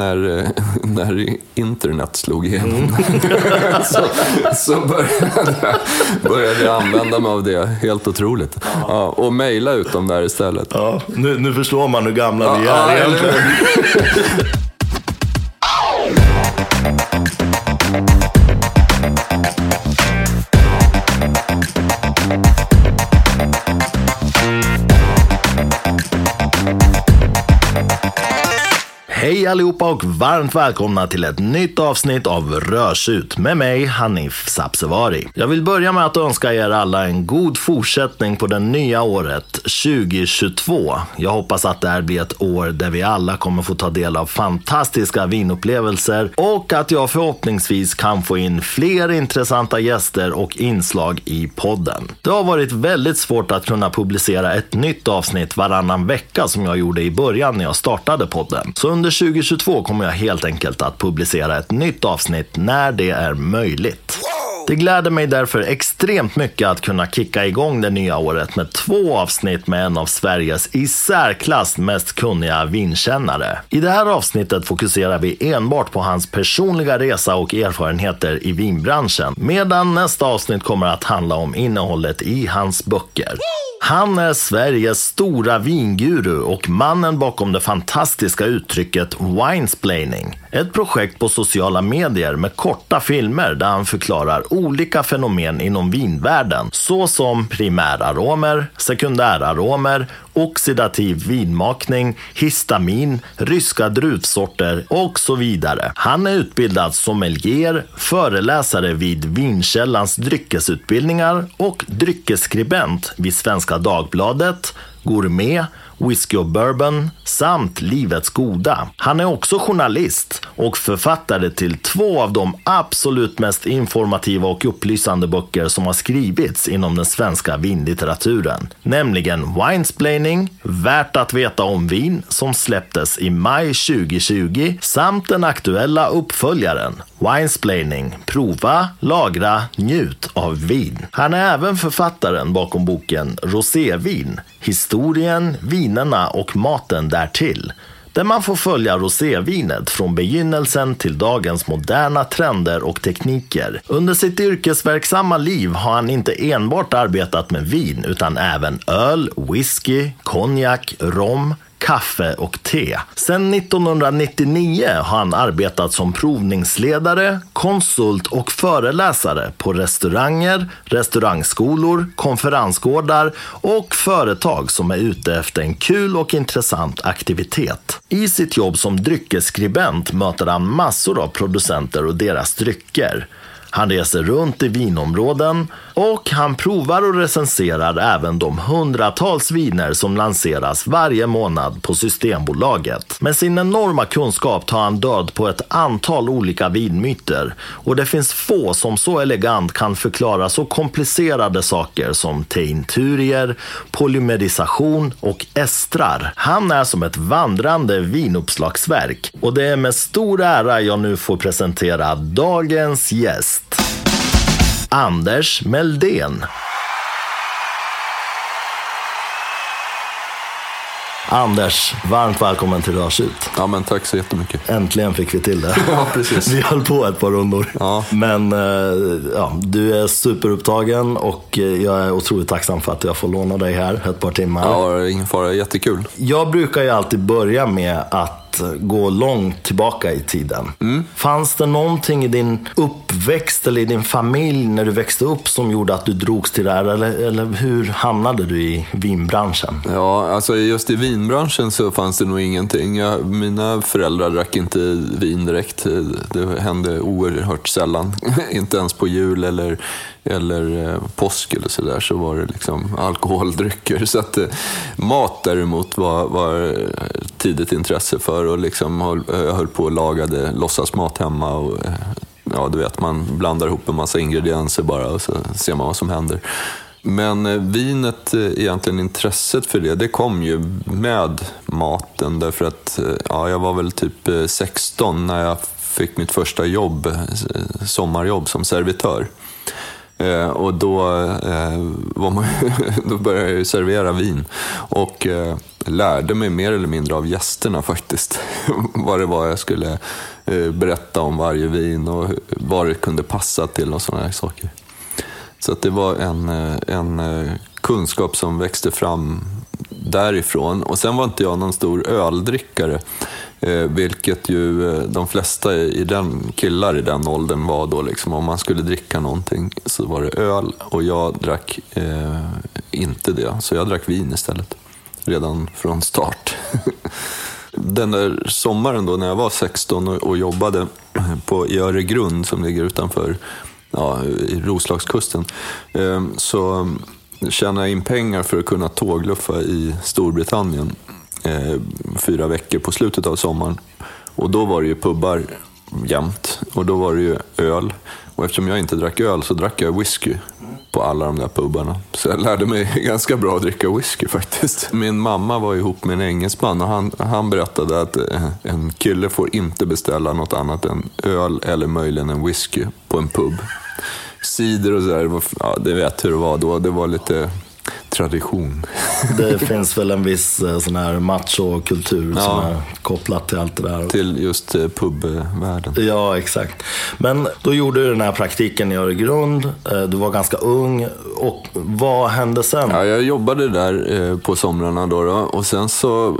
när, eh, när internet slog igenom så, så började, började jag använda mig av det. Helt otroligt. Ja, och mejla ut dem där istället. Ja, nu, nu förstår man hur gamla vi Ja, är eller egentligen. Hej allihopa och varmt välkomna till ett nytt avsnitt av Rörsut med mig Hanif Sabsevari. Jag vill börja med att önska er alla en god fortsättning på det nya året 2022. Jag hoppas att det här blir ett år där vi alla kommer få ta del av fantastiska vinupplevelser och att jag förhoppningsvis kan få in fler intressanta gäster och inslag i podden. Det har varit väldigt svårt att kunna publicera ett nytt avsnitt varannan vecka som jag gjorde i början när jag startade podden. Så under 2022 kommer jag helt enkelt att publicera ett nytt avsnitt när det är möjligt. Det gläder mig därför extremt mycket att kunna kicka igång det nya året med två avsnitt med en av Sveriges i särklass mest kunniga vinkännare. I det här avsnittet fokuserar vi enbart på hans personliga resa och erfarenheter i vinbranschen, medan nästa avsnitt kommer att handla om innehållet i hans böcker. Han är Sveriges stora vinguru och mannen bakom det fantastiska uttrycket winesplaining. Ett projekt på sociala medier med korta filmer där han förklarar olika fenomen inom vinvärlden såsom primäraromer, sekundäraromer, oxidativ vinmakning, histamin, ryska druvsorter och så vidare. Han är utbildad sommelier, föreläsare vid Vinkällans dryckesutbildningar och dryckesskribent vid Svenska Dagbladet, Gourmet, Whisky och Bourbon samt Livets Goda. Han är också journalist och författare till två av de absolut mest informativa och upplysande böcker som har skrivits inom den svenska vinlitteraturen. Nämligen Winesplaining, Värt att veta om vin, som släpptes i maj 2020 samt den aktuella uppföljaren Winesplaining, prova, lagra, njut av vin. Han är även författaren bakom boken Rosévin, historien, vinerna och maten därtill. Där man får följa rosévinet från begynnelsen till dagens moderna trender och tekniker. Under sitt yrkesverksamma liv har han inte enbart arbetat med vin utan även öl, whisky, konjak, rom, kaffe och te. Sedan 1999 har han arbetat som provningsledare, konsult och föreläsare på restauranger, restaurangskolor, konferensgårdar och företag som är ute efter en kul och intressant aktivitet. I sitt jobb som dryckesskribent möter han massor av producenter och deras drycker. Han reser runt i vinområden och han provar och recenserar även de hundratals viner som lanseras varje månad på Systembolaget. Med sin enorma kunskap tar han död på ett antal olika vinmyter och det finns få som så elegant kan förklara så komplicerade saker som teinturier, polymerisation och estrar. Han är som ett vandrande vinuppslagsverk och det är med stor ära jag nu får presentera dagens gäst. Anders Meldén. Anders, varmt välkommen till Rörsut. Ja, men tack så jättemycket. Äntligen fick vi till det. Ja, precis. Vi höll på ett par rundor. Ja. Men eh, ja, du är superupptagen och eh, jag är otroligt tacksam för att jag får låna dig här ett par timmar. Ja, ingen fara. Jättekul. Jag brukar ju alltid börja med att gå långt tillbaka i tiden. Mm. Fanns det någonting i din uppväxt eller i din familj när du växte upp som gjorde att du drogs till det här? Eller, eller hur hamnade du i vinbranschen? Ja, alltså just i vinbranschen så fanns det nog ingenting. Jag, mina föräldrar drack inte vin direkt. Det hände oerhört sällan. inte ens på jul eller, eller eh, påsk eller sådär så var det liksom alkoholdrycker. Så att, eh, mat däremot var, var eh, tidigt intresse för och liksom höll, jag höll på och lagade låtsasmat hemma. Och, eh, ja, du vet, man blandar ihop en massa ingredienser bara och så ser man vad som händer. Men eh, vinet, egentligen intresset för det, det kom ju med maten. Därför att ja, jag var väl typ 16 när jag fick mitt första jobb, sommarjobb som servitör. Eh, och då, eh, var man, då började jag servera vin. Och eh, lärde mig mer eller mindre av gästerna faktiskt. vad det var jag skulle eh, berätta om varje vin och vad det kunde passa till och sådana här saker. Så att det var en, eh, en eh, kunskap som växte fram därifrån. Och sen var inte jag någon stor öldrickare. Eh, vilket ju eh, de flesta i den, killar i den åldern var då. Liksom, om man skulle dricka någonting så var det öl och jag drack eh, inte det. Så jag drack vin istället. Redan från start. den där sommaren då när jag var 16 och, och jobbade på, i Öregrund som ligger utanför ja, i Roslagskusten. Eh, så tjäna in pengar för att kunna tågluffa i Storbritannien eh, fyra veckor på slutet av sommaren. Och då var det ju pubbar jämt och då var det ju öl. Och eftersom jag inte drack öl så drack jag whisky på alla de där pubbarna. Så jag lärde mig ganska bra att dricka whisky faktiskt. Min mamma var ihop med en engelsman och han, han berättade att eh, en kille får inte beställa något annat än öl eller möjligen en whisky på en pub. Cider och sådär, ja, det vet hur det var då. Det var lite tradition. Det finns väl en viss eh, sån här macho-kultur ja. som är kopplat till allt det där. Till just eh, pubvärlden. Ja, exakt. Men då gjorde du den här praktiken i Öregrund. Eh, du var ganska ung. Och vad hände sen? Ja, jag jobbade där på somrarna då, då. och sen så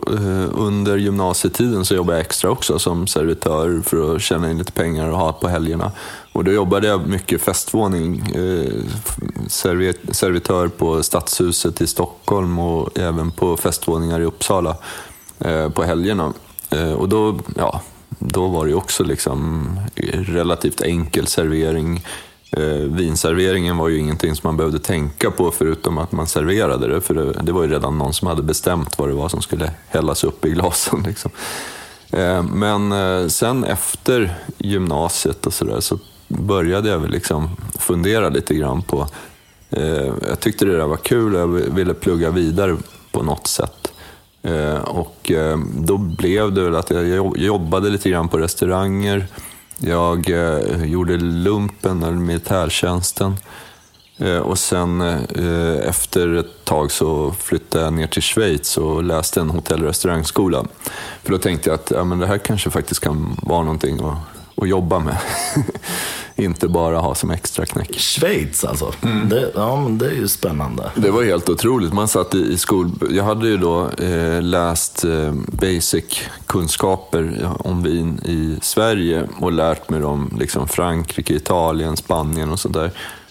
under gymnasietiden så jobbade jag extra också som servitör för att tjäna in lite pengar och ha på helgerna. Och då jobbade jag mycket festvåning, eh, servitör på Stadshuset i Stockholm och även på festvåningar i Uppsala eh, på helgerna. Eh, och då, ja, då var det också liksom relativt enkel servering. Eh, vinserveringen var ju ingenting som man behövde tänka på förutom att man serverade det, för det, det var ju redan någon som hade bestämt vad det var som skulle hällas upp i glasen. Liksom. Eh, men eh, sen efter gymnasiet och sådär så började jag väl liksom fundera lite grann på... Eh, jag tyckte det där var kul och jag ville plugga vidare på något sätt. Eh, och eh, då blev det väl att jag jobbade lite grann på restauranger. Jag eh, gjorde lumpen, eller militärtjänsten. Eh, och sen eh, efter ett tag så flyttade jag ner till Schweiz och läste en hotell och restaurangskola. För då tänkte jag att ja, men det här kanske faktiskt kan vara någonting att, att jobba med. inte bara ha som extra knäck. Schweiz alltså? Mm. Det, ja, men det är ju spännande. Det var helt otroligt. Man satt i, i skol... Jag hade ju då eh, läst eh, basic-kunskaper om vin i Sverige och lärt mig om liksom, Frankrike, Italien, Spanien och sådär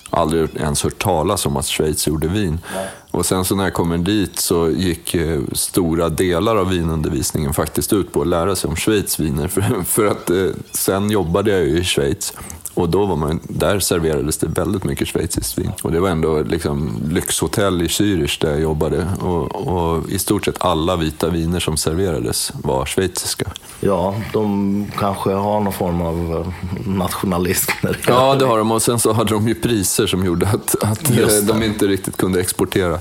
aldrig ens hört talas om att Schweiz gjorde vin. Nej. Och sen så när jag kommer dit så gick eh, stora delar av vinundervisningen faktiskt ut på att lära sig om Schweiz viner. För, för att eh, sen jobbade jag ju i Schweiz och då var man, där serverades det väldigt mycket schweiziskt vin. Och det var ändå liksom lyxhotell i Zürich där jag jobbade. Och, och, i stort sett alla vita viner som serverades var schweiziska. Ja, de kanske har någon form av eh, nationalism. Ja, det har de. Och sen så hade de ju priser som gjorde att, att eh, de inte riktigt kunde exportera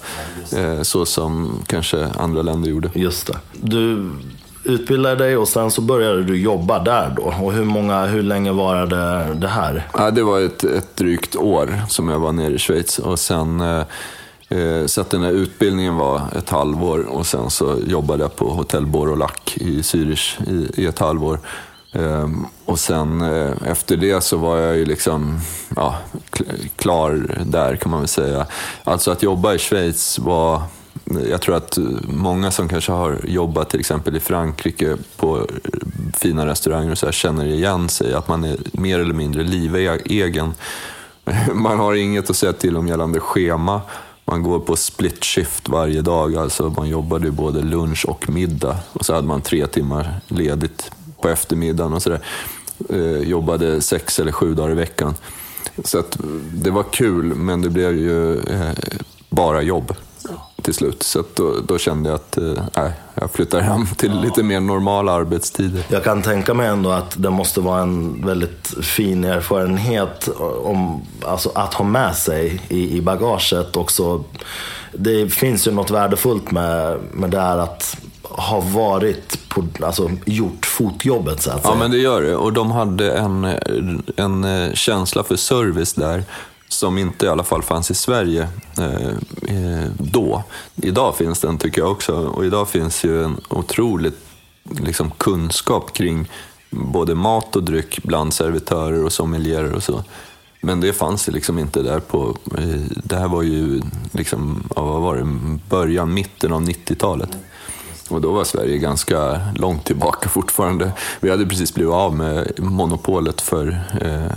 eh, så som kanske andra länder gjorde. Just det. Du utbildade dig och sen så började du jobba där då. Och hur, många, hur länge var det, det här? Ja, det var ett, ett drygt år som jag var nere i Schweiz. Och sen, eh, eh så att den här utbildningen var ett halvår och sen så jobbade jag på Hotell Borolac i Zürich i, i ett halvår. Um, och sen uh, efter det så var jag ju liksom ja, klar där kan man väl säga. Alltså att jobba i Schweiz var jag tror att många som kanske har jobbat till exempel i Frankrike på fina restauranger och så här, känner igen sig. Att man är mer eller mindre livegen. Man har inget att säga till om gällande schema. Man går på split shift varje dag, alltså man jobbade både lunch och middag. Och så hade man tre timmar ledigt på eftermiddagen och sådär. Eh, jobbade sex eller sju dagar i veckan. Så att det var kul, men det blev ju eh, bara jobb till slut. Så då, då, kände jag att äh, jag flyttar hem till ja. lite mer normala arbetstider. Jag kan tänka mig ändå att det måste vara en väldigt fin erfarenhet om, alltså, att ha med sig i, i bagaget också. Det finns ju något värdefullt med, med det här att ha varit på, alltså gjort fotjobbet så att säga. Ja men det gör det och de hade en, en känsla för service där som inte i alla fall fanns i Sverige eh, eh, då. Idag finns den tycker jag också och idag finns ju en otrolig liksom, kunskap kring både mat och dryck bland servitörer och sommelierer och så. Men det fanns ju liksom inte där på... Eh, det här var ju liksom, vad var det, början, mitten av 90-talet. Och då var Sverige ganska långt tillbaka fortfarande. Vi hade precis blivit av med monopolet för eh,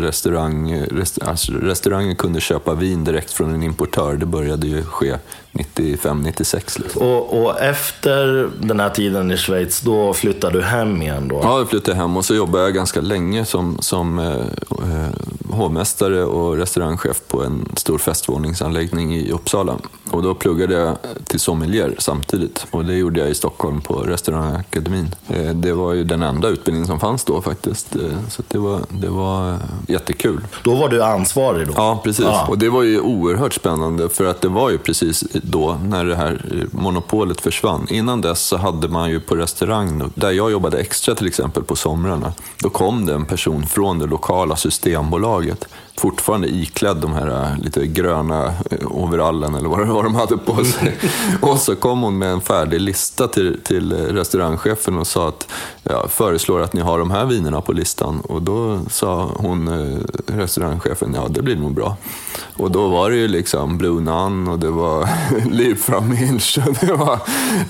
restaurang. Rest, alltså restaurangen kunde köpa vin direkt från en importör. Det började ju ske 95-96. Liksom. Och, och, efter den här tiden i Schweiz, då flyttade du hem igen? Då? Ja, jag flyttade hem och så jobbade jag ganska länge som, som eh, eh hovmästare och restaurangchef på en stor festvåningsanläggning i Uppsala. Och då pluggade jag till sommelier samtidigt och det gjorde jag i Stockholm på restaurangakademin. Eh, det var ju den enda utbildning som fanns då faktiskt, eh, så det var, det var jättekul. Då var du ansvarig? Då. Ja, precis. Ja. Och det var ju oerhört spännande för att det var ju precis då när det här eh, monopolet försvann. Innan dess så hade man ju på restaurang, där jag jobbade extra till exempel på somrarna, då kom det en person från det lokala systembolaget fortfarande iklädd de här äh, lite gröna äh, overallen eller vad, vad de hade på sig. och så kom hon med en färdig lista till, till restaurangchefen och sa att ja, föreslår att ni har de här vinerna på listan. Och då sa hon, restaurangchefen, ja det blir nog bra. Och då var det ju liksom Blue Nun och det var Liv from Hinch och det var,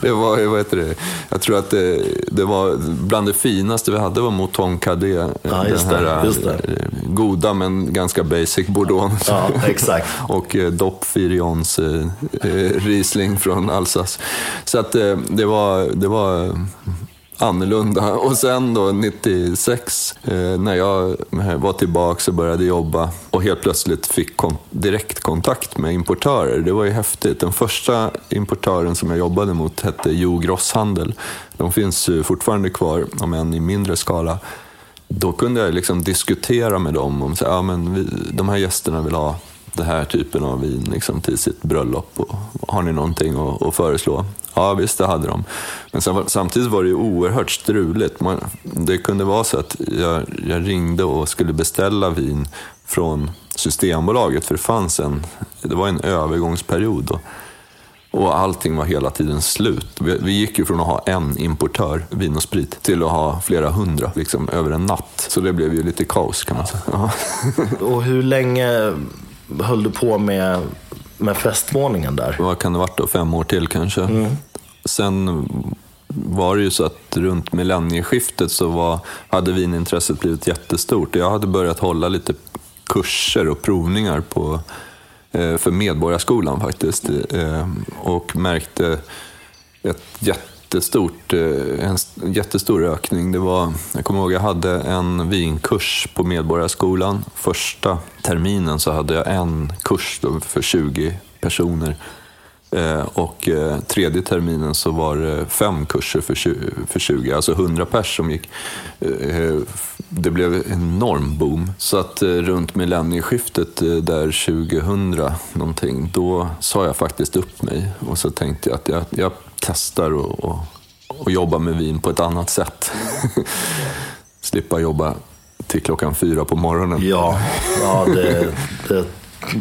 det var vad heter det, jag tror att det, det var bland det finaste vi hade var Mouton Cadet. Ja, just det, just det. Goda men ganska ganska basic Bourdogne. Ja, exakt. och eh, Dopp Firions eh, eh, Riesling från Alsace. Så att eh, det var, det var annorlunda. Och sen då 96 eh, när jag var tillbaka och började jobba och helt plötsligt fick direktkontakt med importörer. Det var ju häftigt. Den första importören som jag jobbade mot hette Jo Grosshandel. De finns fortfarande kvar, om än i mindre skala då kunde jag liksom diskutera med dem om att ja, de här gästerna vill ha den här typen av vin liksom, till sitt bröllop. Och, har ni någonting att, att föreslå? Ja, visst, det hade de. Men sen, samtidigt var det ju oerhört struligt. Man, det kunde vara så att jag, jag ringde och skulle beställa vin från Systembolaget, för det fanns en, det var en övergångsperiod. Då. Och allting var hela tiden slut. Vi, vi, gick ju från att ha en importör, vin och sprit, till att ha flera hundra liksom, över en natt. Så det blev ju lite kaos kan man säga. Ja. och hur länge höll du på med, med festvåningen där? Vad kan det varit då? Fem år till kanske. Mm. Sen var det ju så att runt millennieskiftet så var, hade vinintresset blivit jättestort. Jag hade börjat hålla lite kurser och provningar på Eh, för Medborgarskolan faktiskt. Eh, och märkte ett jättestort, eh, en jättestor ökning. Det var, jag kommer ihåg jag hade en vinkurs på Medborgarskolan. Första terminen så hade jag en kurs för 20 personer. Eh, och eh, tredje terminen så var det fem kurser för 20, för 20 alltså 100 pers som gick eh, det blev en enorm boom. Så att runt millennieskiftet där 2000 någonting, då sa jag faktiskt upp mig och så tänkte jag att jag, jag testar och, och, och jobbar med vin på ett annat sätt. Slippa jobba till klockan fyra på morgonen. Ja, ja det, det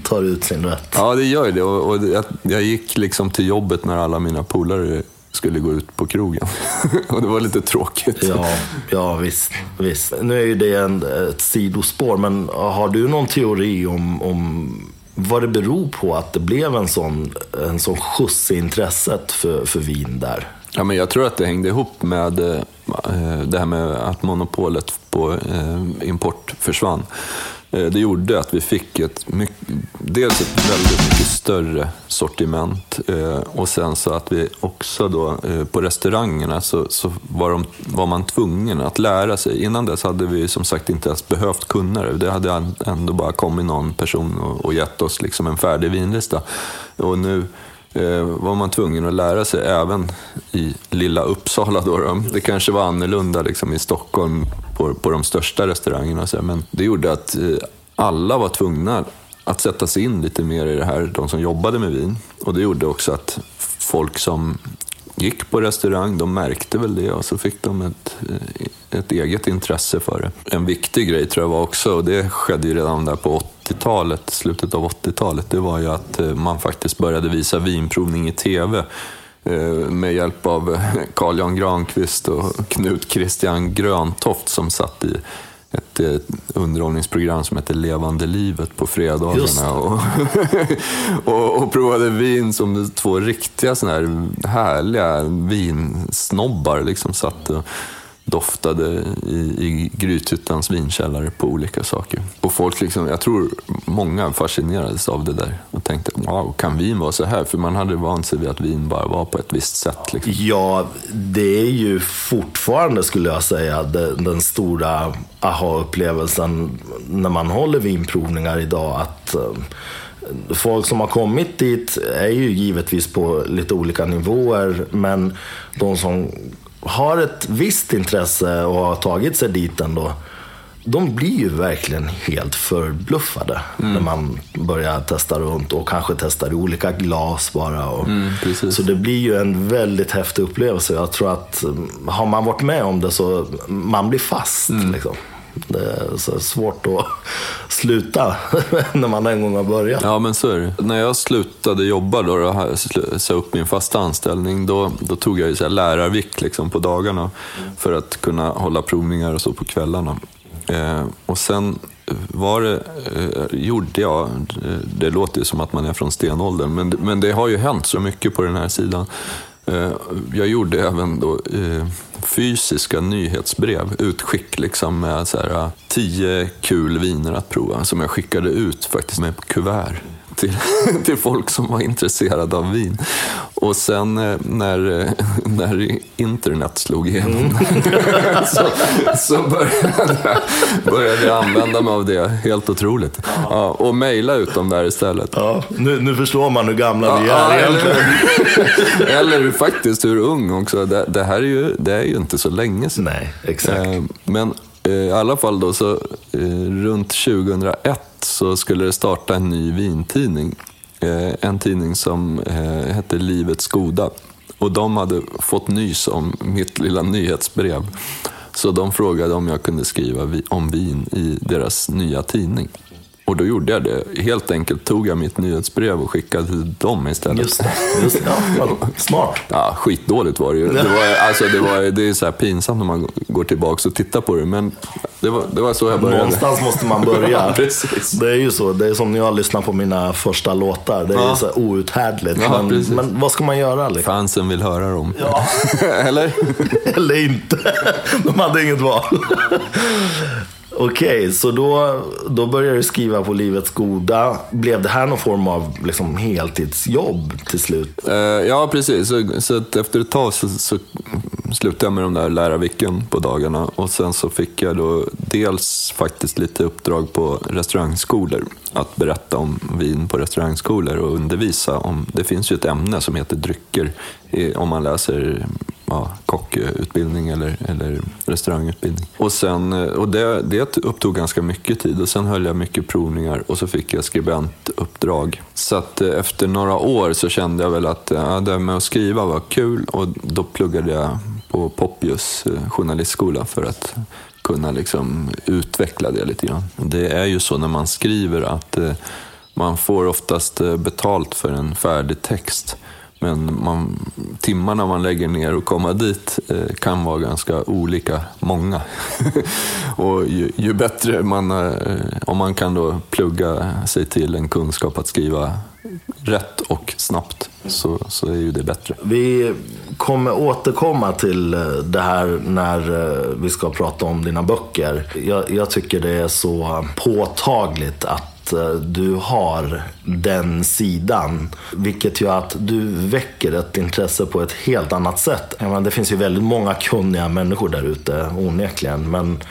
tar ut sin rätt. Ja, det gör det. Och, och jag, jag gick liksom till jobbet när alla mina polare skulle gå ut på krogen. och det var lite tråkigt. Ja, ja visst, visst. Nu är ju det en, ett sidospår, men har du någon teori om, om vad det beror på att det blev en sån, en sån skjuts i intresset för, för vin där? Ja, men jag tror att det hängde ihop med eh, det här med att monopolet på eh, import försvann. Eh, det gjorde att vi fick ett mycket, dels ett väldigt mycket större sortiment eh, och sen så att vi också då eh, på restaurangerna så, så var, de, var, man tvungen att lära sig. Innan dess hade vi som sagt inte ens behövt kunna det. Det hade ändå bara kommit någon person och, och gett oss liksom en färdig vinlista. Och nu Eh, var man tvungen att lära sig även i lilla Uppsala. Då, då. Det kanske var annorlunda liksom, i Stockholm på, på de största restaurangerna. Så, men det gjorde att eh, alla var tvungna att sätta sig in lite mer i det här, de som jobbade med vin. Och det gjorde också att folk som gick på restaurang, de märkte väl det och så fick de ett, eh, ett eget intresse för det. En viktig grej tror jag var också, och det skedde ju redan där på 80-talet, slutet av 80-talet, det var ju att eh, man faktiskt började visa vinprovning i TV eh, med hjälp av Carl Jan Granqvist och Knut Christian Gröntoft som satt i ett, ett underhållningsprogram som heter Levande livet på fredagarna. Och, och, och, provade vin som två riktiga såna här härliga vinsnobbar. Liksom satt och, doftade i, i Grythyttans vinkällare på olika saker. Och folk, liksom, jag tror många fascinerades av det där och tänkte, wow, kan vin vara så här? För man hade vant sig vid att vin bara var på ett visst sätt. Liksom. Ja, det är ju fortfarande, skulle jag säga, den, den stora aha-upplevelsen när man håller vinprovningar idag. att eh, Folk som har kommit dit är ju givetvis på lite olika nivåer, men de som har ett visst intresse och har tagit sig dit ändå, de blir ju verkligen helt förbluffade mm. när man börjar testa runt och kanske testar i olika glas bara. Och, mm, så det blir ju en väldigt häftig upplevelse. Jag tror att har man varit med om det så man blir fast. Mm. Liksom. Det är så svårt att sluta när man en gång har börjat. Ja, men så är det. När jag slutade jobba då, då sa upp min fasta anställning, då, då tog jag ju så lärarvikt liksom på dagarna för att kunna hålla provningar och så på kvällarna. Eh, och sen var det, eh, gjorde jag, eh, det låter ju som att man är från stenåldern, men, men det har ju hänt så mycket på den här sidan. Eh, jag gjorde även då, eh, fysiska nyhetsbrev, utskick liksom med så här, äh, tio kul viner att prova som jag skickade ut faktiskt med kuvert till, till folk som var intresserade av vin. Och sen eh, när, eh, när internet slog igenom mm. så, så började, började jag använda mig av det. Helt otroligt. Ja, och mejla ut dem där istället. Ja, nu, nu förstår man hur gamla ja, vi är egentligen. Eller, eller faktiskt hur ung också. Det, det, här är ju, det är ju inte så länge sedan. Nej, exakt. Eh, men i alla fall då så runt 2001 så skulle det starta en ny vintidning. Eh, en tidning som eh, hette Livets Goda. Och de hade fått nys om mitt lilla nyhetsbrev. Så de frågade om jag kunde skriva om vin i deras nya tidning. Och då gjorde jag det. Helt enkelt tog jag mitt nyhetsbrev och skickade till dem istället. Just det. Just det. Ja, smart. Ja, skitdåligt var det ju. Det, var, alltså, det, var, det är så pinsamt när man går tillbaka och tittar på det. Men det var, det var så jag började. Någonstans måste man börja. ja, precis. Det är ju så. Det är som när jag lyssnar på mina första låtar. Det är ja. så här outhärdligt. Ja, men, men, vad ska man göra? Liksom? Fansen vill höra dem. Ja. Eller? Eller inte. De hade inget val. Okej, okay, så då, då började du skriva på Livets Goda. Blev det här någon form av liksom, heltidsjobb till slut? Uh, ja, precis. Så, så efter ett tag så, så slutade jag med de där lärarvicken på dagarna. Och sen så fick jag då dels faktiskt lite uppdrag på restaurangskolor. Att berätta om vin på restaurangskolor och undervisa om... Det finns ju ett ämne som heter drycker om man läser ja, kockutbildning eller, eller restaurangutbildning. Och, sen, eh, och det, det upptog ganska mycket tid och sen höll jag mycket provningar och så fick jag skribentuppdrag. Så att eh, efter några år så kände jag väl att eh, ja, det med att skriva var kul och då pluggade jag på Poppius journalistskola för att kunna liksom utveckla det lite grann. Det är ju så när man skriver att man får oftast betalt för en färdig text. Men man, timmarna man lägger ner och komma dit eh, kan vara ganska olika många. och ju, ju, bättre man, eh, om man kan då plugga sig till en kunskap att skriva rätt och snabbt så, så är ju det bättre. Vi kommer återkomma till eh, det här när eh, vi ska prata om dina böcker. Jag, jag tycker det är så påtagligt att Eh, du har den sidan. Vilket gör att du väcker ett intresse på ett helt annat sätt. Menar, det finns ju väldigt många kunniga människor där ute, onekligen. Men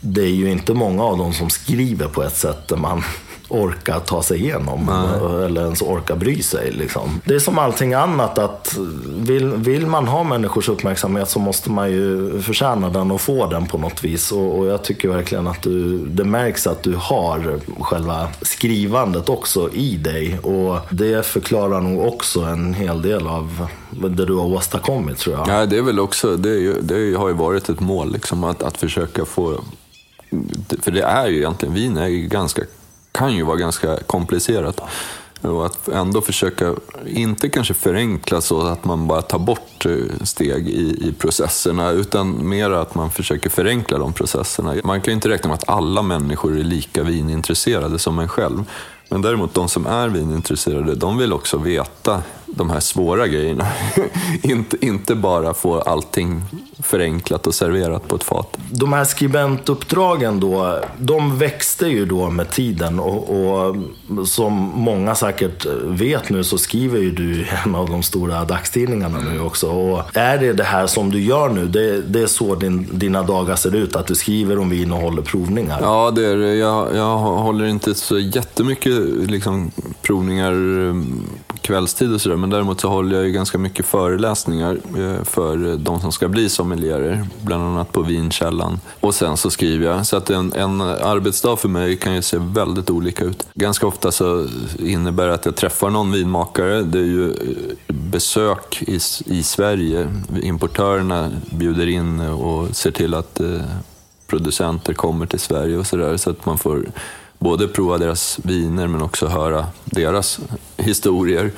det är ju inte många av dem som skriver på ett sätt där man orka ta sig igenom. Nej. Eller ens orka bry sig. Liksom. Det är som allting annat att vill, vill man ha människors uppmärksamhet så måste man ju förtjäna den och få den på något vis. Och, och jag tycker verkligen att du, det märks att du har själva skrivandet också i dig. Och det förklarar nog också en hel del av det du har åstadkommit tror jag. Ja, det är väl också, det, ju, det har ju varit ett mål liksom, att, att försöka få för det är ju egentligen, vin är ju ganska kan ju vara ganska komplicerat. Och att ändå försöka, inte kanske förenkla så att man bara tar bort eh, steg i, i processerna, utan mer att man försöker förenkla de processerna. Man kan ju inte räkna med att alla människor är lika vinintresserade som en själv. Men däremot de som är vinintresserade, de vill också veta de här svåra grejerna. inte, inte bara få allting förenklat och serverat på ett fat. De här skribentuppdragen då, de växte ju då med tiden och, och, som många säkert vet nu så skriver ju du en av de stora dagstidningarna nu också. Och är det det här som du gör nu, det, det är så din, dina dagar ser ut? Att du skriver om vin och håller provningar? Ja, det är det. Jag, jag håller inte så jättemycket liksom, provningar mm, kvällstid och sådär, men däremot så håller jag ju ganska mycket föreläsningar eh, för eh, de som ska bli sommelierer, bland annat på Vinkällan. Och sen så skriver jag, så att en, en arbetsdag för mig kan ju se väldigt olika ut. Ganska ofta så innebär det att jag träffar någon vinmakare, det är ju eh, besök i, i Sverige. Importörerna bjuder in och ser till att eh, producenter kommer till Sverige och sådär, så att man får både prova deras viner men också höra deras historier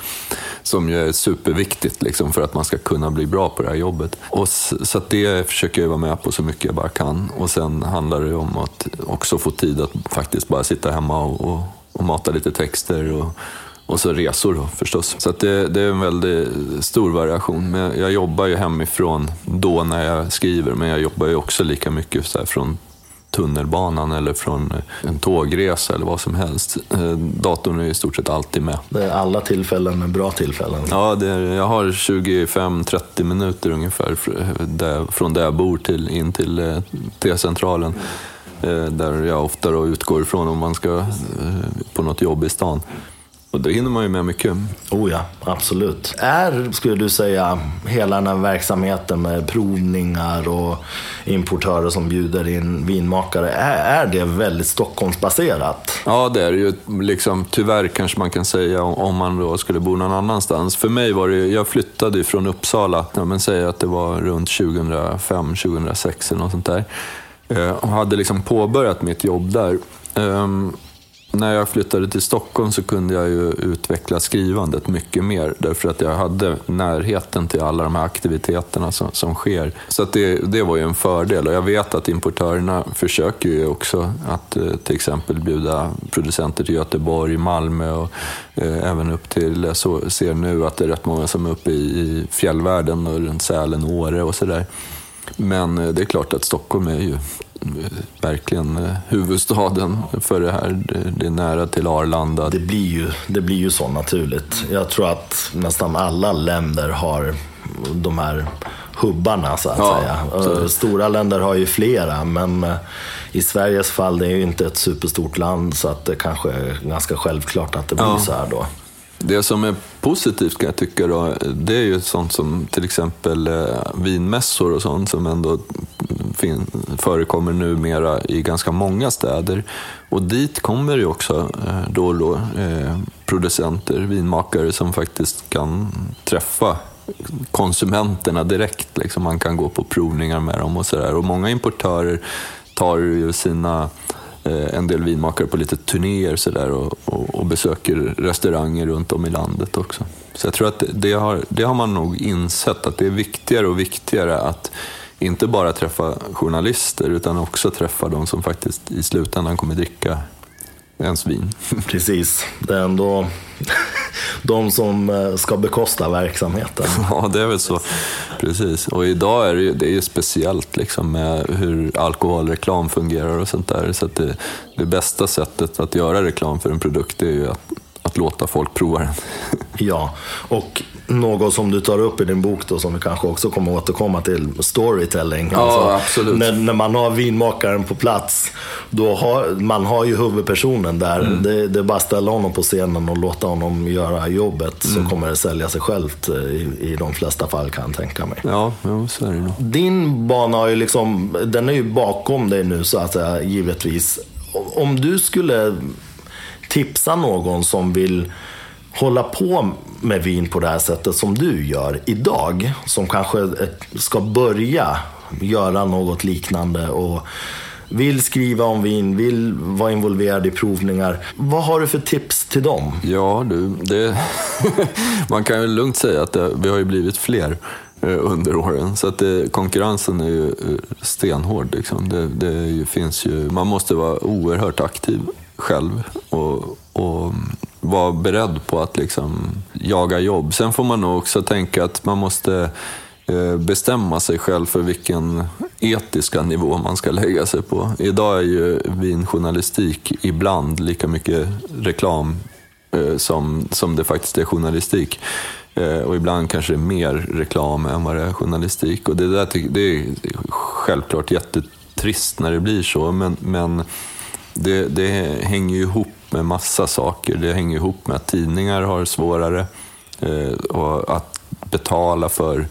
som ju är superviktigt liksom, för att man ska kunna bli bra på det här jobbet. Och så det försöker jag vara med på så mycket jag bara kan. Och sen handlar det om att också få tid att faktiskt bara sitta hemma och, och, och mata lite texter och, och så resor då förstås. Så det, det, är en väldigt stor variation. Men jag jobbar ju hemifrån då när jag skriver, men jag jobbar ju också lika mycket så från tunnelbanan eller från en tågresa eller vad som helst. Eh, datorn är i stort sett alltid med. Det är alla tillfällen är bra tillfällen? Ja, är, jag har 25-30 minuter ungefär från där jag bor till, in till eh, T-centralen. Eh, där jag ofta då utgår ifrån om man ska på något jobb i stan. Och då hinner man ju med mycket. Oh ja, absolut. Är, skulle du säga, hela den här verksamheten med provningar och importörer som bjuder in vinmakare, är, är det väldigt Stockholmsbaserat? Ja, det är det ju. Liksom, tyvärr kanske man kan säga om man då skulle bo någon annanstans. För mig var det, jag flyttade från Uppsala, ja, men säg att det var runt 2005, 2006 eller något sånt där. Eh, och hade liksom påbörjat mitt jobb där. Um, när jag flyttade till Stockholm så kunde jag ju utveckla skrivandet mycket mer därför att jag hade närheten till alla de här aktiviteterna som, som sker. Så det, det var ju en fördel och jag vet att importörerna försöker ju också att eh, till exempel bjuda producenter till Göteborg, Malmö och eh, även upp till, jag så, ser nu att det är rätt många som är uppe i, i fjällvärlden och runt Sälen och Åre och sådär. Men eh, det är klart att Stockholm är ju verkligen eh, huvudstaden för det här. Det är nära till Arlanda. Det blir ju, det blir ju så naturligt. Jag tror att nästan alla länder har de här hubbarna så att ja, säga. Så. Stora länder har ju flera, men eh, i Sveriges fall, det är ju inte ett superstort land så att det kanske är ganska självklart att det blir ja. så här då. Det som är positivt kan jag tycka då, det är ju sånt som till exempel eh, vinmässor och sånt som ändå förekommer numera i ganska många städer. Och dit kommer ju också eh, då och då eh, producenter, vinmakare som faktiskt kan träffa konsumenterna direkt. Liksom man kan gå på provningar med dem och sådär. Och många importörer tar ju sina eh, en del vinmakare på lite turnéer så där, och, och, och, besöker restauranger runt om i landet också. Så jag tror att det har, det har man nog insett, att det är viktigare och viktigare att inte bara träffa journalister utan också träffa de som faktiskt i slutändan kommer dricka ens vin. Precis, det är ändå de som eh, ska bekosta verksamheten. Ja, det är väl så. Precis. Och idag är det ju, det är ju speciellt liksom med hur alkoholreklam fungerar och sånt där. Så det, det bästa sättet att göra reklam för en produkt är ju att, att låta folk prova den. Ja, och något som du tar upp i din bok då, som vi kanske också kommer återkomma till, storytelling. Ja, alltså, absolut. När, när, man har vinmakaren på plats, då har man har ju huvudpersonen där. Mm. Det, det är bara att ställa honom på scenen och låta honom göra jobbet, mm. så kommer det sälja sig självt eh, i, i de flesta fall kan jag tänka mig. Ja, ja så är det nog. Din bana har ju liksom, den är ju bakom dig nu så att säga, givetvis. Om du skulle tipsa någon som vill hålla på med vin på det här sättet som du gör idag, som kanske eh, ska börja göra något liknande och vill skriva om vin, vill vara involverad i provningar. Vad har du för tips till dem? Ja, du, det, man kan ju lugnt säga att det, vi har ju blivit fler eh, under åren. Så att det, konkurrensen är ju stenhård. Liksom. Det, det finns ju, man måste vara oerhört aktiv själv och, och mm, vara beredd på att liksom jaga jobb. Sen får man nog också tänka att man måste eh, bestämma sig själv för vilken etiska nivå man ska lägga sig på. Idag är ju vinjournalistik ibland lika mycket reklam eh, som, som det faktiskt är journalistik. Eh, och ibland kanske det är mer reklam än vad det är journalistik. Och det, där, det är självklart jättetrist när det blir så, men, men det, det hänger ju ihop med massa saker. Det hänger ihop med att tidningar har svårare eh, och att betala för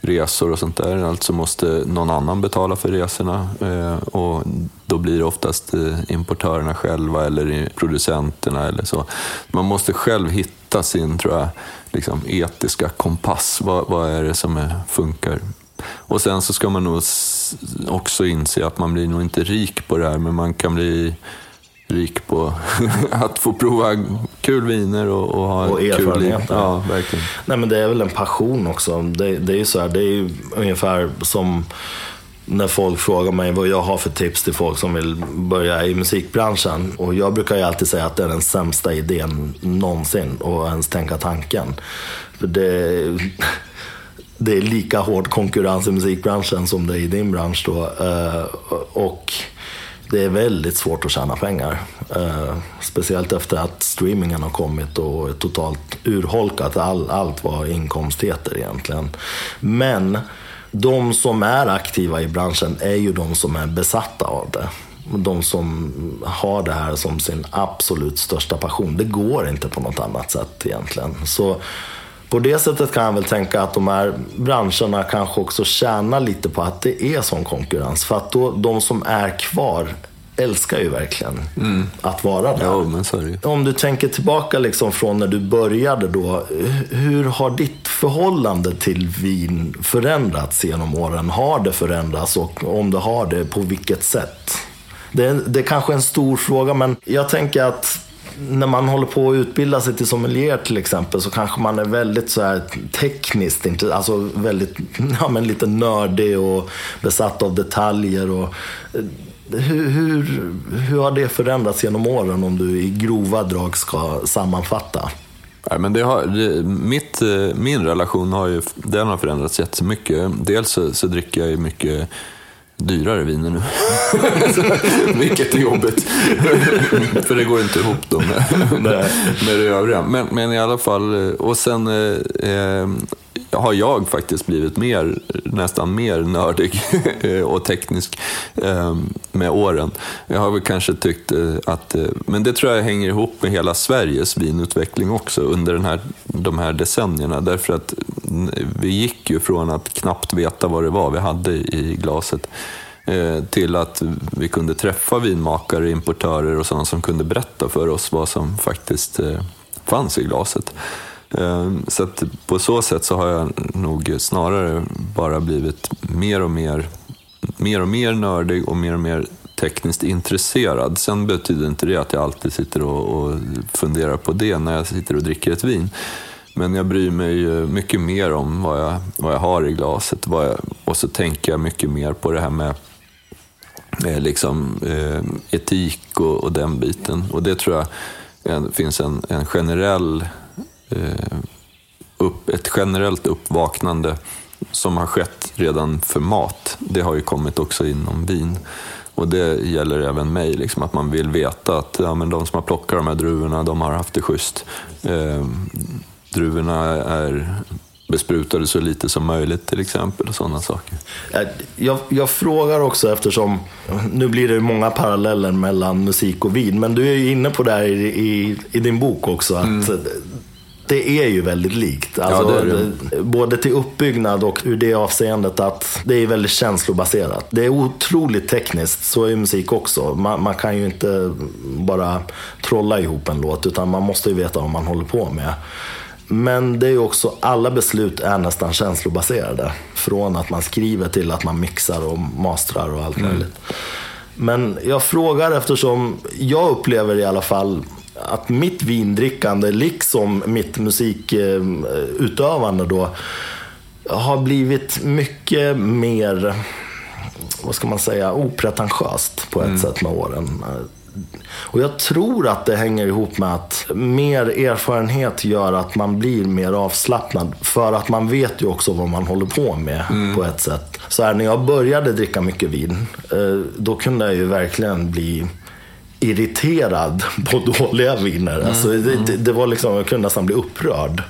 resor och sånt där. Alltså måste någon annan betala för resorna eh, och då blir det oftast eh, importörerna själva eller producenterna eller så. Man måste själv hitta sin, tror jag, liksom etiska kompass. Vad, vad är det som är, funkar? Och sen så ska man nog också inse att man blir nog inte rik på det här, men man kan bli rik på att få prova kul viner och, och ha och kul liv. Ja, verkligen. Nej, men det är väl en passion också. Det, det är ju så här, det är ju ungefär som när folk frågar mig vad jag har för tips till folk som vill börja i musikbranschen. Och jag brukar ju alltid säga att det är den sämsta idén någonsin att ens tänka tanken. För det, det är lika hård konkurrens i musikbranschen som det är i din bransch då. Eh, och det är väldigt svårt att tjäna pengar. Eh, speciellt efter att streamingen har kommit och totalt urholkat all, allt vad inkomst heter egentligen. Men de som är aktiva i branschen är ju de som är besatta av det. De som har det här som sin absolut största passion. Det går inte på något annat sätt egentligen. Så på det sättet kan jag väl tänka att de här branscherna kanske också tjänar lite på att det är sån konkurrens. För att då, de som är kvar älskar ju verkligen mm. att vara där. Ja. Om du tänker tillbaka liksom från när du började då. Hur har ditt förhållande till vin förändrats genom åren? Har det förändrats och om det har det, på vilket sätt? Det, det är kanske är en stor fråga, men jag tänker att när man håller på att utbilda sig till sommelier till exempel så kanske man är väldigt så här tekniskt, alltså väldigt, ja men lite nördig och besatt av detaljer. Och, eh, hur, hur, hur har det förändrats genom åren om du i grova drag ska sammanfatta? Nej, men det har, det, mitt, eh, min relation har ju den har förändrats jättemycket. Dels så, så dricker jag ju mycket dyrare viner nu. Vilket är jobbigt. För det går inte ihop då med, med, det övriga. Men, men i alla fall, och sen eh, eh har jag faktiskt blivit mer, nästan mer nördig och teknisk ehm, med åren. Jag har väl kanske tyckt eh, att, eh, men det tror jag hänger ihop med hela Sveriges vinutveckling också under den här, de här decennierna. Därför att vi gick ju från att knappt veta vad det var vi hade i glaset eh, till att vi kunde träffa vinmakare, importörer och sådana som kunde berätta för oss vad som faktiskt fanns i glaset. Ehm, så att på så sätt så har jag nog snarare bara blivit mer och mer, mer och mer nördig och mer och mer tekniskt intresserad. Sen betyder inte det att jag alltid sitter och, och funderar på det när jag sitter och dricker ett vin. Men jag bryr mig mycket mer om vad jag, vad jag har i glaset. Jag, och så tänker jag mycket mer på det här med eh, liksom, eh, etik och, och, den biten. Och det tror jag en, finns en, en generell upp, ett generellt uppvaknande som har skett redan för mat. Det har ju kommit också inom vin. Och det gäller även mig, liksom, att man vill veta att ja, men de som har plockat de här druvorna, de har haft det schysst. Eh, druvorna är besprutade så lite som möjligt till exempel och sådana saker. Jag, jag, frågar också eftersom, nu blir det många paralleller mellan musik och vin, men du är ju inne på det här i, i, i din bok också, att mm det är ju väldigt likt. Alltså, ja, det det. Både till uppbyggnad och ur det avseendet att det är väldigt känslobaserat. Det är otroligt tekniskt, så är musik också. Man, man, kan ju inte bara trolla ihop en låt, utan man måste ju veta vad man håller på med. Men det är också, alla beslut är nästan känslobaserade. Från att man skriver till att man mixar och mastrar och allt mm. möjligt. Men jag frågar eftersom jag upplever i alla fall att mitt vindrickande, liksom mitt musikutövande då, har blivit mycket mer, vad ska man säga, opretentiöst på ett mm. sätt med åren. Och jag tror att det hänger ihop med att mer erfarenhet gör att man blir mer avslappnad. För att man vet ju också vad man håller på med mm. på ett sätt. Så här, när jag började dricka mycket vin, eh, då kunde jag ju verkligen bli irriterad på dåliga viner. Mm. Alltså, det, det, det, var liksom, jag kunde nästan bli upprörd.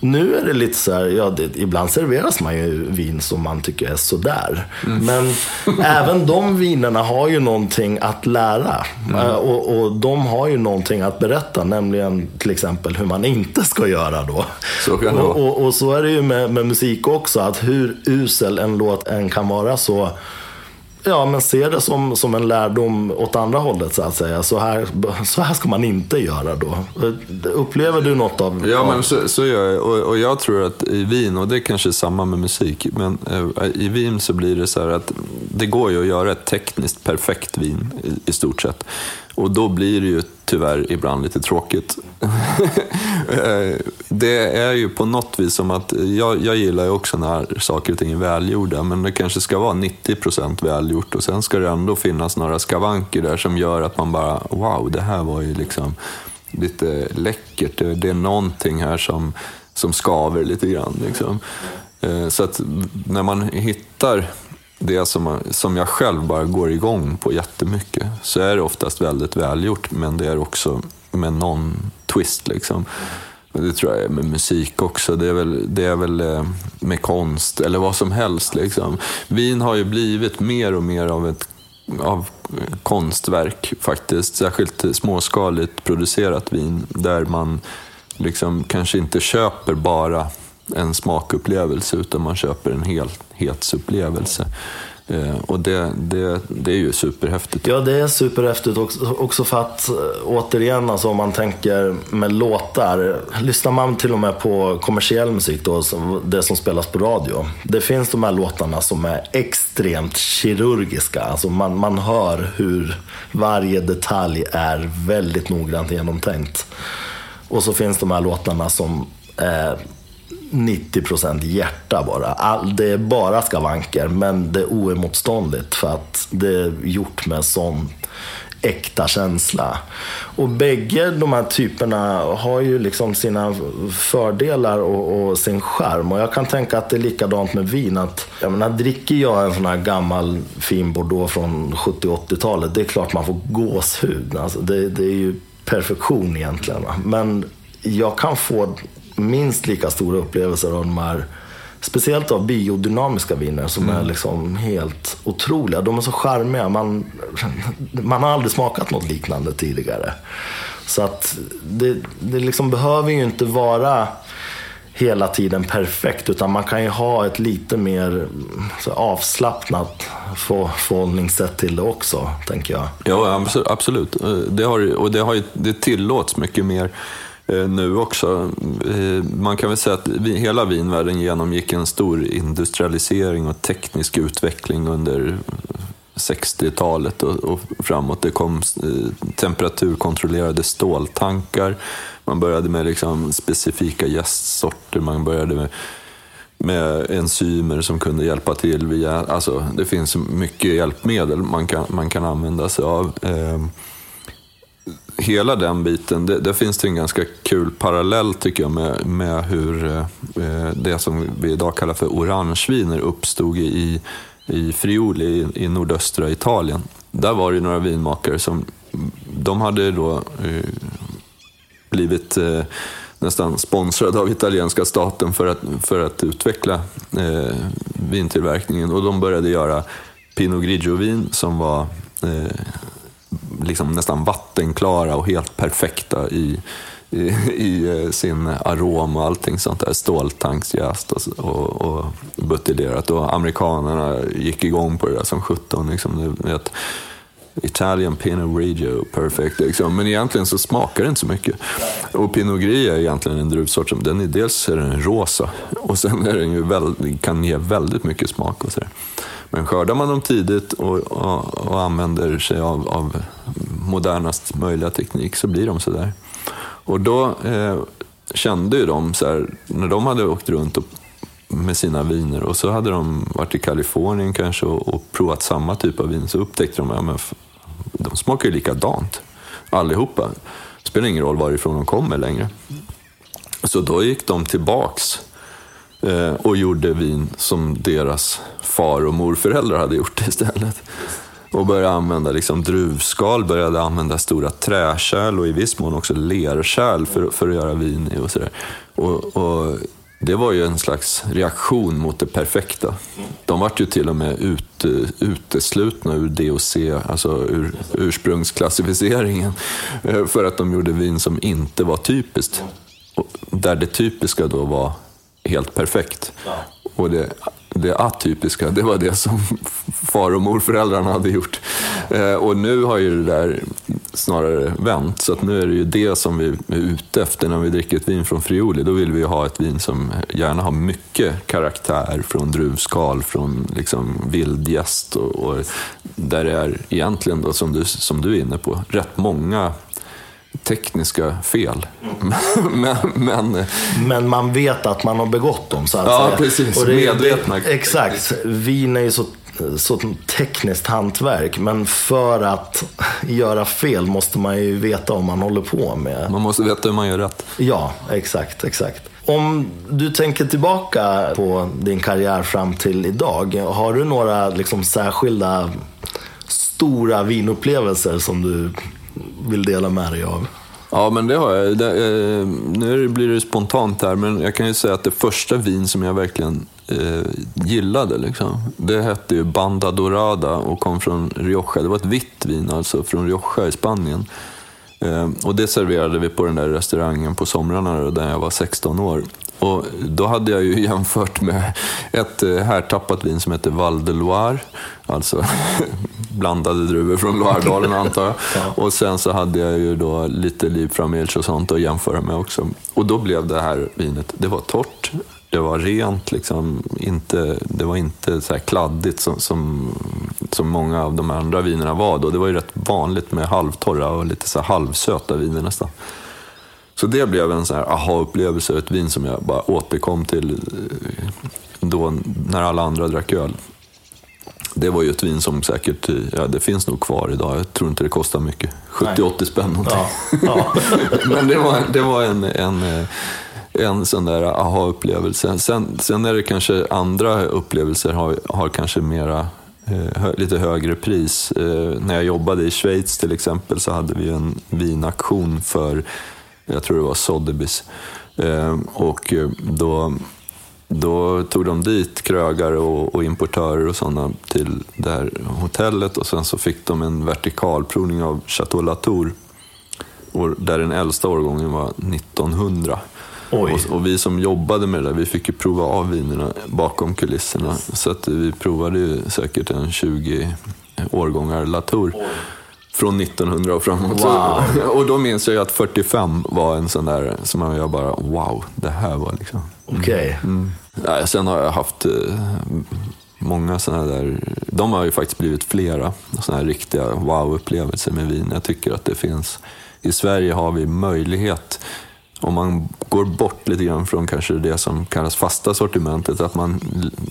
Nu är det lite så här, ja, det, ibland serveras man ju vin som man tycker är sådär. Mm. Men även de vinerna har ju någonting att lära. Mm. Uh, och, och, de har ju någonting att berätta, nämligen till exempel hur man inte ska göra då. Så kan det och, och, och, så är det ju med, med musik också, att hur usel en låt än kan vara så Ja, men se det som, som en lärdom åt andra hållet så att säga. Så här, så här ska man inte göra då. Upplever du något av... Ja, men så, så gör jag. Och, och jag tror att i Wien, och det är kanske är samma med musik, men eh, i Wien så blir det så här att det går ju att göra ett tekniskt perfekt vin i, i stort sett. Och då blir det ju tyvärr ibland lite tråkigt. Det är ju på något vis som att, jag, jag gillar ju också när saker och ting är välgjorda, men det kanske ska vara 90% välgjort och sen ska det ändå finnas några skavanker där som gör att man bara, wow, det här var ju liksom lite läckert. Det, det är någonting här som, som skaver lite grann. Liksom. Eh, så att när man hittar det som, som jag själv bara går igång på jättemycket så är det oftast väldigt välgjort men det är också med någon twist. Liksom. Det tror jag är med musik också. Det är väl, det är väl eh, med konst eller vad som helst. Liksom. Vin har ju blivit mer och mer av ett av konstverk faktiskt. Särskilt småskaligt producerat vin där man liksom kanske inte köper bara en smakupplevelse utan man köper en helhetsupplevelse. Eh, och det, det, det är ju superhäftigt. Ja, det är superhäftigt också, också för att eh, återigen, alltså, om man tänker med låtar. Lyssnar man till och med på kommersiell musik, då, det som spelas på radio. Det finns de här låtarna som är extremt kirurgiska. Alltså man, man hör hur varje detalj är väldigt noggrant genomtänkt. Och så finns de här låtarna som är 90 procent hjärta bara. All, det är bara skavanker, men det är oemotståndligt för att det är gjort med sån äkta känsla. Och bägge de här typerna har ju liksom sina fördelar och, och, sin charm. Och jag kan tänka att det är likadant med vin. Att, jag menar, dricker jag en sån här gammal fin bordeaux från 70 80-talet, det är klart man får gåshud. Alltså det, det är ju perfektion egentligen. Men jag kan få minst lika stora upplevelser av de här Speciellt av biodynamiska viner som mm. är liksom helt otroliga. De är så charmiga. Man, man har aldrig smakat något liknande tidigare. Så att det, det liksom behöver ju inte vara hela tiden perfekt. Utan man kan ju ha ett lite mer avslappnat förhållningssätt till det också, tänker jag. Ja, absolut. Det, har, och det, har, det tillåts mycket mer Eh, Eh, nu också. Eh, man kan väl säga att hela vinvärlden genomgick en stor industrialisering och teknisk utveckling under 60-talet och, framåt. Det kom eh, temperaturkontrollerade ståltankar. Man började med liksom specifika gästsorter. Man började med, med enzymer som kunde hjälpa till. Via, alltså, det finns mycket hjälpmedel man kan, man kan använda sig av hela den biten, det, där finns det en ganska kul parallell tycker jag med, med hur eh, det som vi idag kallar för orangeviner uppstod i, i Friuli i, i nordöstra Italien. Där var det några vinmakare som, de hade då eh, blivit eh, nästan sponsrade av italienska staten för att, för att utveckla eh, vintillverkningen och de började göra Pinot Grigio-vin som var eh, liksom nästan vattenklara och helt perfekta i, i, i eh, sin arom och allting sånt där. Ståltanksjäst och, och, och buteljerat. Och amerikanerna gick igång på det där som sjutton. Liksom, Italian Pinot Grigio, perfect. Liksom. Men egentligen så smakar det inte så mycket. Och Pinot Grigio är egentligen en druvsort som, den är, dels är den rosa och sen är den ju väldigt, kan ge väldigt mycket smak. Och så där. Men skördar man dem tidigt och, och, och använder sig av, av, modernast möjliga teknik så blir de sådär. Och då eh, kände ju de, så här, när de hade åkt runt och, med sina viner och så hade de varit i Kalifornien kanske och, och provat samma typ av vin så upptäckte de att ja, de smakar ju likadant allihopa. Det spelar ingen roll varifrån de kommer längre. Så då gick de tillbaks eh, och gjorde vin som deras far och morföräldrar hade gjort istället. Och började använda liksom druvskal, började använda stora träkärl och i viss mån också lerkärl för, för att göra vin i. Och, så och, och, det var ju en slags reaktion mot det perfekta. De vart ju till och med ut, uteslutna ur DOC, alltså ur ursprungsklassificeringen, eh, för att de gjorde vin som inte var typiskt. Där det typiska då var helt perfekt. Och det det atypiska, det var det som far och morföräldrarna hade gjort. Eh, och nu har ju det där snarare vänt, så att nu är det ju det som vi är ute efter när vi dricker ett vin från Friuli. Då vill vi ha ett vin som gärna har mycket karaktär från druvskal, från liksom vildgäst och, och där det är egentligen, då, som, du, som du är inne på, rätt många tekniska fel. men, men, men, man vet att man har begått dem, så att ja, säga. precis. Och det, Medvetna. exakt. Vin är ju så, så tekniskt hantverk, men för att göra fel måste man ju veta vad man håller på med. Man måste veta hur man gör rätt. Ja, exakt, exakt. Om du tänker tillbaka på din karriär fram till idag, har du några liksom, särskilda stora vinupplevelser som du vill dela med dig av? Ja, men det har jag. Det, eh, nu blir det spontant här, men jag kan ju säga att det första vin som jag verkligen eh, gillade, liksom, det hette ju Banda Dorada och kom från Rioja. Det var ett vitt vin alltså, från Rioja i Spanien. Eh, och det serverade vi på den där restaurangen på somrarna då, där jag var 16 år. Och då hade jag ju jämfört med ett eh, härtappat vin som heter Val de Loire, alltså blandade druvor från Loiredalen antar jag. ja. Och sen så hade jag ju då lite Liebfraumilch och sånt att jämföra med också. Och då blev det här vinet, det var torrt, det var rent, liksom, inte, det var inte så här kladdigt som, som, som många av de andra vinerna var då. Det var ju rätt vanligt med halvtorra och lite så halvsöta viner nästan. Så det blev en sån här aha-upplevelse, ett vin som jag bara återkom till eh, då när alla andra drack öl. Det var ju ett vin som säkert, ja det finns nog kvar idag. Jag tror inte det kostar mycket. 70-80 spänn någonting. Ja, ja. Men det var, det var en, en, eh, en sån där aha-upplevelse. Sen, sen är det kanske andra upplevelser har, har kanske mera eh, lite högre pris. Eh, när jag jobbade i Schweiz till exempel så hade vi en vinaktion för jag tror det var Sotheby's. Eh, och eh, då, då tog de dit krögare och, och importörer och sådana till det här hotellet och sen så fick de en vertikalprovning av Chateau Latour. Där den äldsta årgången var 1900. Och, och, vi som jobbade med det där, vi fick ju prova av vinerna bakom kulisserna. Så att vi provade ju säkert en 20 årgångar Latour. Oj från 1900 och framåt. Wow. och då minns jag ju att 45 var en sån där som jag bara, wow, det här var liksom... Okej. Okay. Mm. Ja, sen har jag haft eh, många sådana där, de har ju faktiskt blivit flera, sådana här riktiga wow-upplevelser med vin. Jag tycker att det finns, i Sverige har vi möjlighet om man går bort lite grann från kanske det som kallas fasta sortimentet, att man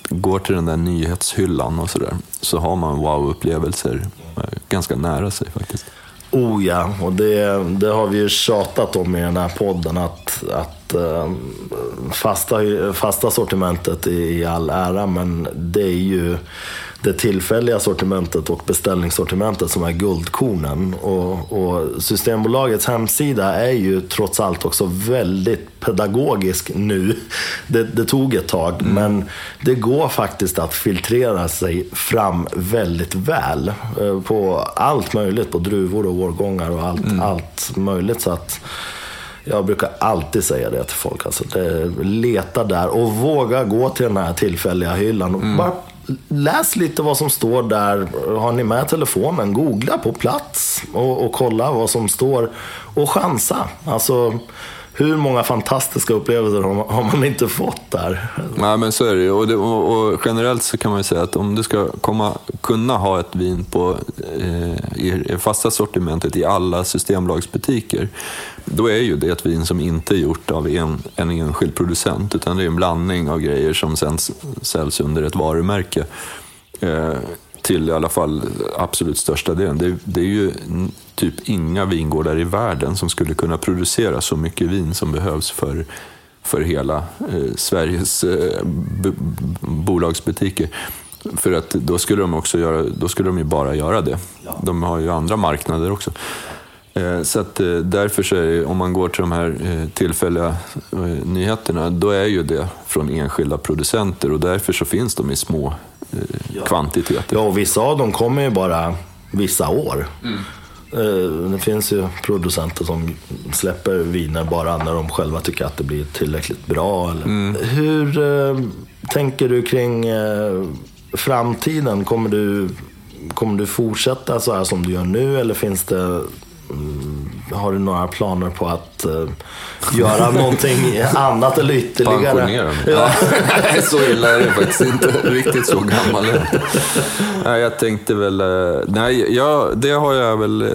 går till den där nyhetshyllan och sådär, så har man wow-upplevelser ganska nära sig faktiskt. Oh ja, och det, det har vi ju tjatat om i den här podden att, att äh, fasta, fasta sortimentet i all ära, men det är ju det tillfälliga sortimentet och beställningssortimentet som är guldkornen. Och, och, Systembolagets hemsida är ju trots allt också väldigt pedagogisk nu. Det, det tog ett tag, mm. men det går faktiskt att filtrera sig fram väldigt väl eh, på allt möjligt, på druvor och årgångar och allt, mm. allt möjligt. Så att jag brukar alltid säga det till folk. Alltså, det, leta där och våga gå till den här tillfälliga hyllan. Och mm. bara läs lite vad som står där. Har ni med telefonen, googla på plats och, och kolla vad som står. Och chansa. Alltså, hur många fantastiska upplevelser har man inte fått där? Nej, men så är det ju. Och, det, och, och, generellt så kan man ju säga att om du ska komma, kunna ha ett vin på, eh, i fasta sortimentet i alla systembolagsbutiker, då är ju det ett vin som inte är gjort av en, en enskild producent, utan det är en blandning av grejer som sen säljs under ett varumärke. Eh, till i alla fall absolut största delen. Det, det, är ju typ inga vingårdar i världen som skulle kunna producera så mycket vin som behövs för, för hela eh, Sveriges eh, bolagsbutiker. För att då skulle de också göra, då skulle de ju bara göra det. De har ju andra marknader också. Eh, så att eh, därför så är det, om man går till de här eh, tillfälliga nyheterna, då är ju det från enskilda producenter och därför så finns de i små ja. kvantiteter. Ja, och vissa av dem kommer ju bara vissa år. Mm. Det finns ju producenter som släpper viner bara när de själva tycker att det blir tillräckligt bra. Mm. Hur tänker du kring framtiden? Kommer du, kommer du fortsätta så här som du gör nu eller finns det Mm, har du några planer på att uh, göra någonting annat eller ytterligare? Pensionera mig? Ja. så illa är det faktiskt inte. Riktigt så gammal är Nej, jag tänkte väl... Uh, nej, jag, det har jag väl... Uh,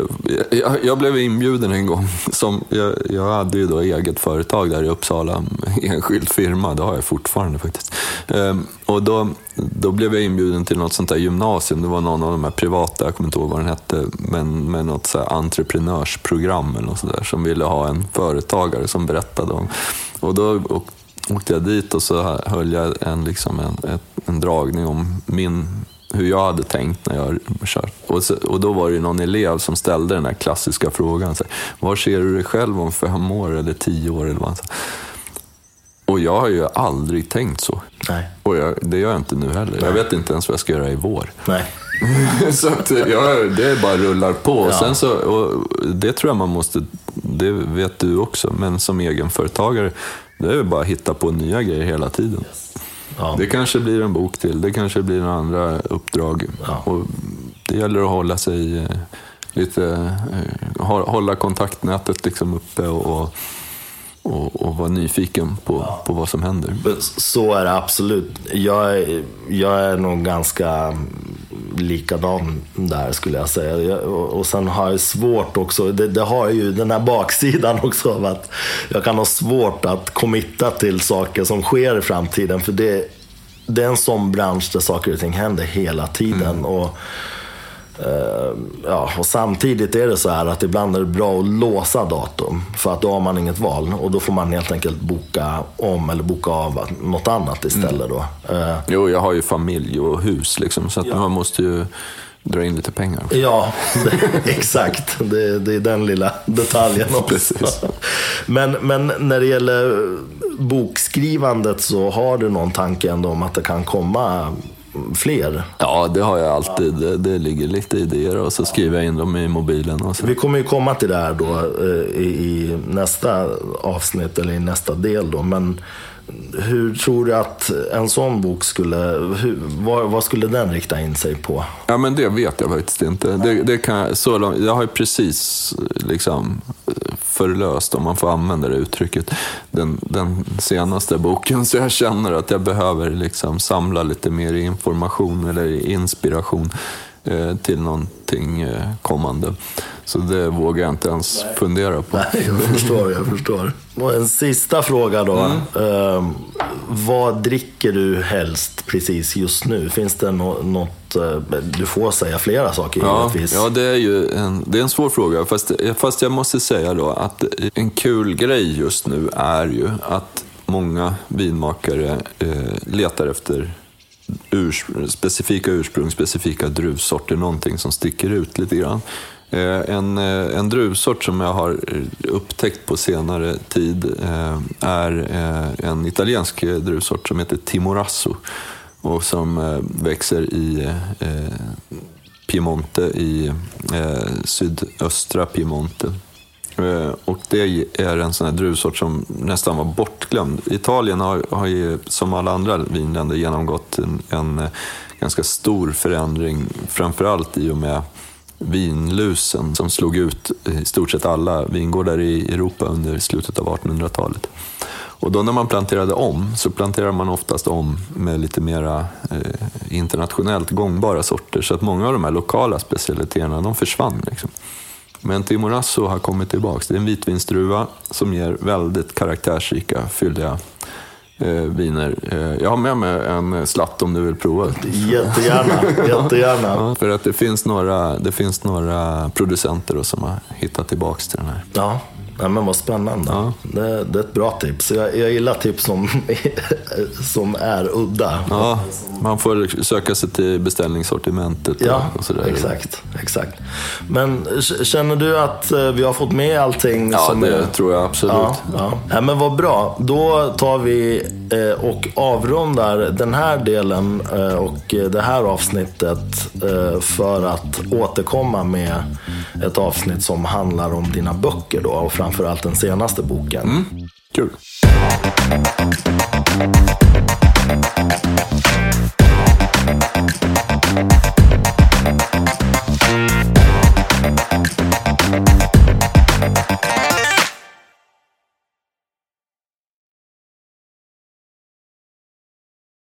jag, jag, blev inbjuden en gång. Som, jag, jag hade ju då eget företag där i Uppsala, enskild firma. Det har jag fortfarande faktiskt. Um, och då då blev jag inbjuden till något sånt där gymnasium. Det var någon av de här privata, jag kommer inte ihåg vad den hette, men med något så här entreprenörsprogram eller något sådär som ville ha en företagare som berättade om. Och då åkte jag dit och så höll jag en, liksom en, en dragning om min hur jag hade tänkt när jag kört. Och, så, och då var det någon elev som ställde den här klassiska frågan. Så, var ser du dig själv om fem år eller tio år? Eller vad? Och jag har ju aldrig tänkt så. Nej. Och jag, det gör jag inte nu heller. Nej. Jag vet inte ens vad jag ska göra i vår. Nej. så att jag, det bara rullar på. Ja. Sen så, och det tror jag man måste, det vet du också, men som egenföretagare, det är bara att hitta på nya grejer hela tiden. Yes. Ja. Det kanske blir en bok till, det kanske blir några andra uppdrag. Ja. Och det gäller att hålla sig eh, lite, eh, hålla kontaktnätet liksom uppe och, och och, vara nyfiken på, ja. på vad som händer. Så är det absolut. Jag är, jag är nog ganska likadan där skulle jag säga. Jag, och, och sen har jag svårt också, det, det, har ju den här baksidan också av att jag kan ha svårt att committa till saker som sker i framtiden. För det, det är en sån bransch där saker och ting händer hela tiden. Mm. Och ja, och samtidigt är det så här att ibland är det bra att låsa datum. För att då har man inget val. Och då får man helt enkelt boka om eller boka av något annat istället. Mm. Då. Uh, jo, jag har ju familj och hus liksom. Så att ja. man måste ju dra in lite pengar. Ja, det, exakt. Det, det, är den lilla detaljen också. men, men när det gäller bokskrivandet så har du någon tanke ändå om att det kan komma fler? Ja, det har jag alltid. Det, det ligger lite idéer och så skriver jag in dem i mobilen. Och så. Vi kommer ju komma till det här då eh, i, i nästa avsnitt, eller i nästa del då. Men hur tror du att en sån bok skulle, hur, vad, vad, skulle den rikta in sig på? Ja men det vet jag faktiskt inte. Det, det kan, så långt, jag har ju precis liksom förlöst, om man får använda det uttrycket, den, den senaste boken. Så jag känner att jag behöver liksom samla lite mer information eller inspiration till någonting eh, kommande. Så det vågar jag inte ens Nej. fundera på. Nej, jag förstår, jag förstår. Och en sista fråga då. Mm. Uh, vad dricker du helst precis just nu? Finns det något, uh, du får säga flera saker ja, givetvis. Ja, det är ju en, det är en svår fråga. Fast, fast jag måste säga då att en kul grej just nu är ju att många vinmakare letar efter urs specifika ursprung, specifika druvsorter, någonting som sticker ut lite grann. Eh, en, eh, en druvsort som jag har eh, upptäckt på senare tid är en italiensk druvsort som heter Timorasso och som växer i Piemonte, i sydöstra Piemonte. Eh, och det är en sån här druvsort som nästan var bortglömd. Italien har, har ju, som alla andra vinländer genomgått en, en eh, ganska stor förändring, framförallt i och med vinlusen som slog ut i stort sett alla vingårdar i Europa under slutet av 1800-talet. Och då när man planterade om så planterade man oftast om med lite mera eh, internationellt gångbara sorter. Så att många av de här lokala specialiteterna de försvann. Liksom. Men Timorasso har kommit tillbaka. Det är en vitvinsdruva som ger väldigt karaktärsrika, fylliga eh, viner. Eh, jag har med mig en slatt om du vill prova. Jättegärna, jättegärna. Ja, för att det finns några, det finns några producenter då som har hittat tillbaka till den här. Ja. Ja, men vad spännande. Ja. Det, det, är ett bra tips. Jag, jag gillar tips som, som är udda. Ja, man får söka sig till beställningssortimentet. Ja, och sådär. exakt, exakt. Men känner du att eh, vi har fått med allting? Ja, det är... tror jag absolut. Ja, ja. ja, men vad bra. Då tar vi eh, och avrundar den här delen eh, och det här avsnittet för att återkomma med ett avsnitt som handlar om dina böcker då och framförallt den senaste boken. Mm. Kul.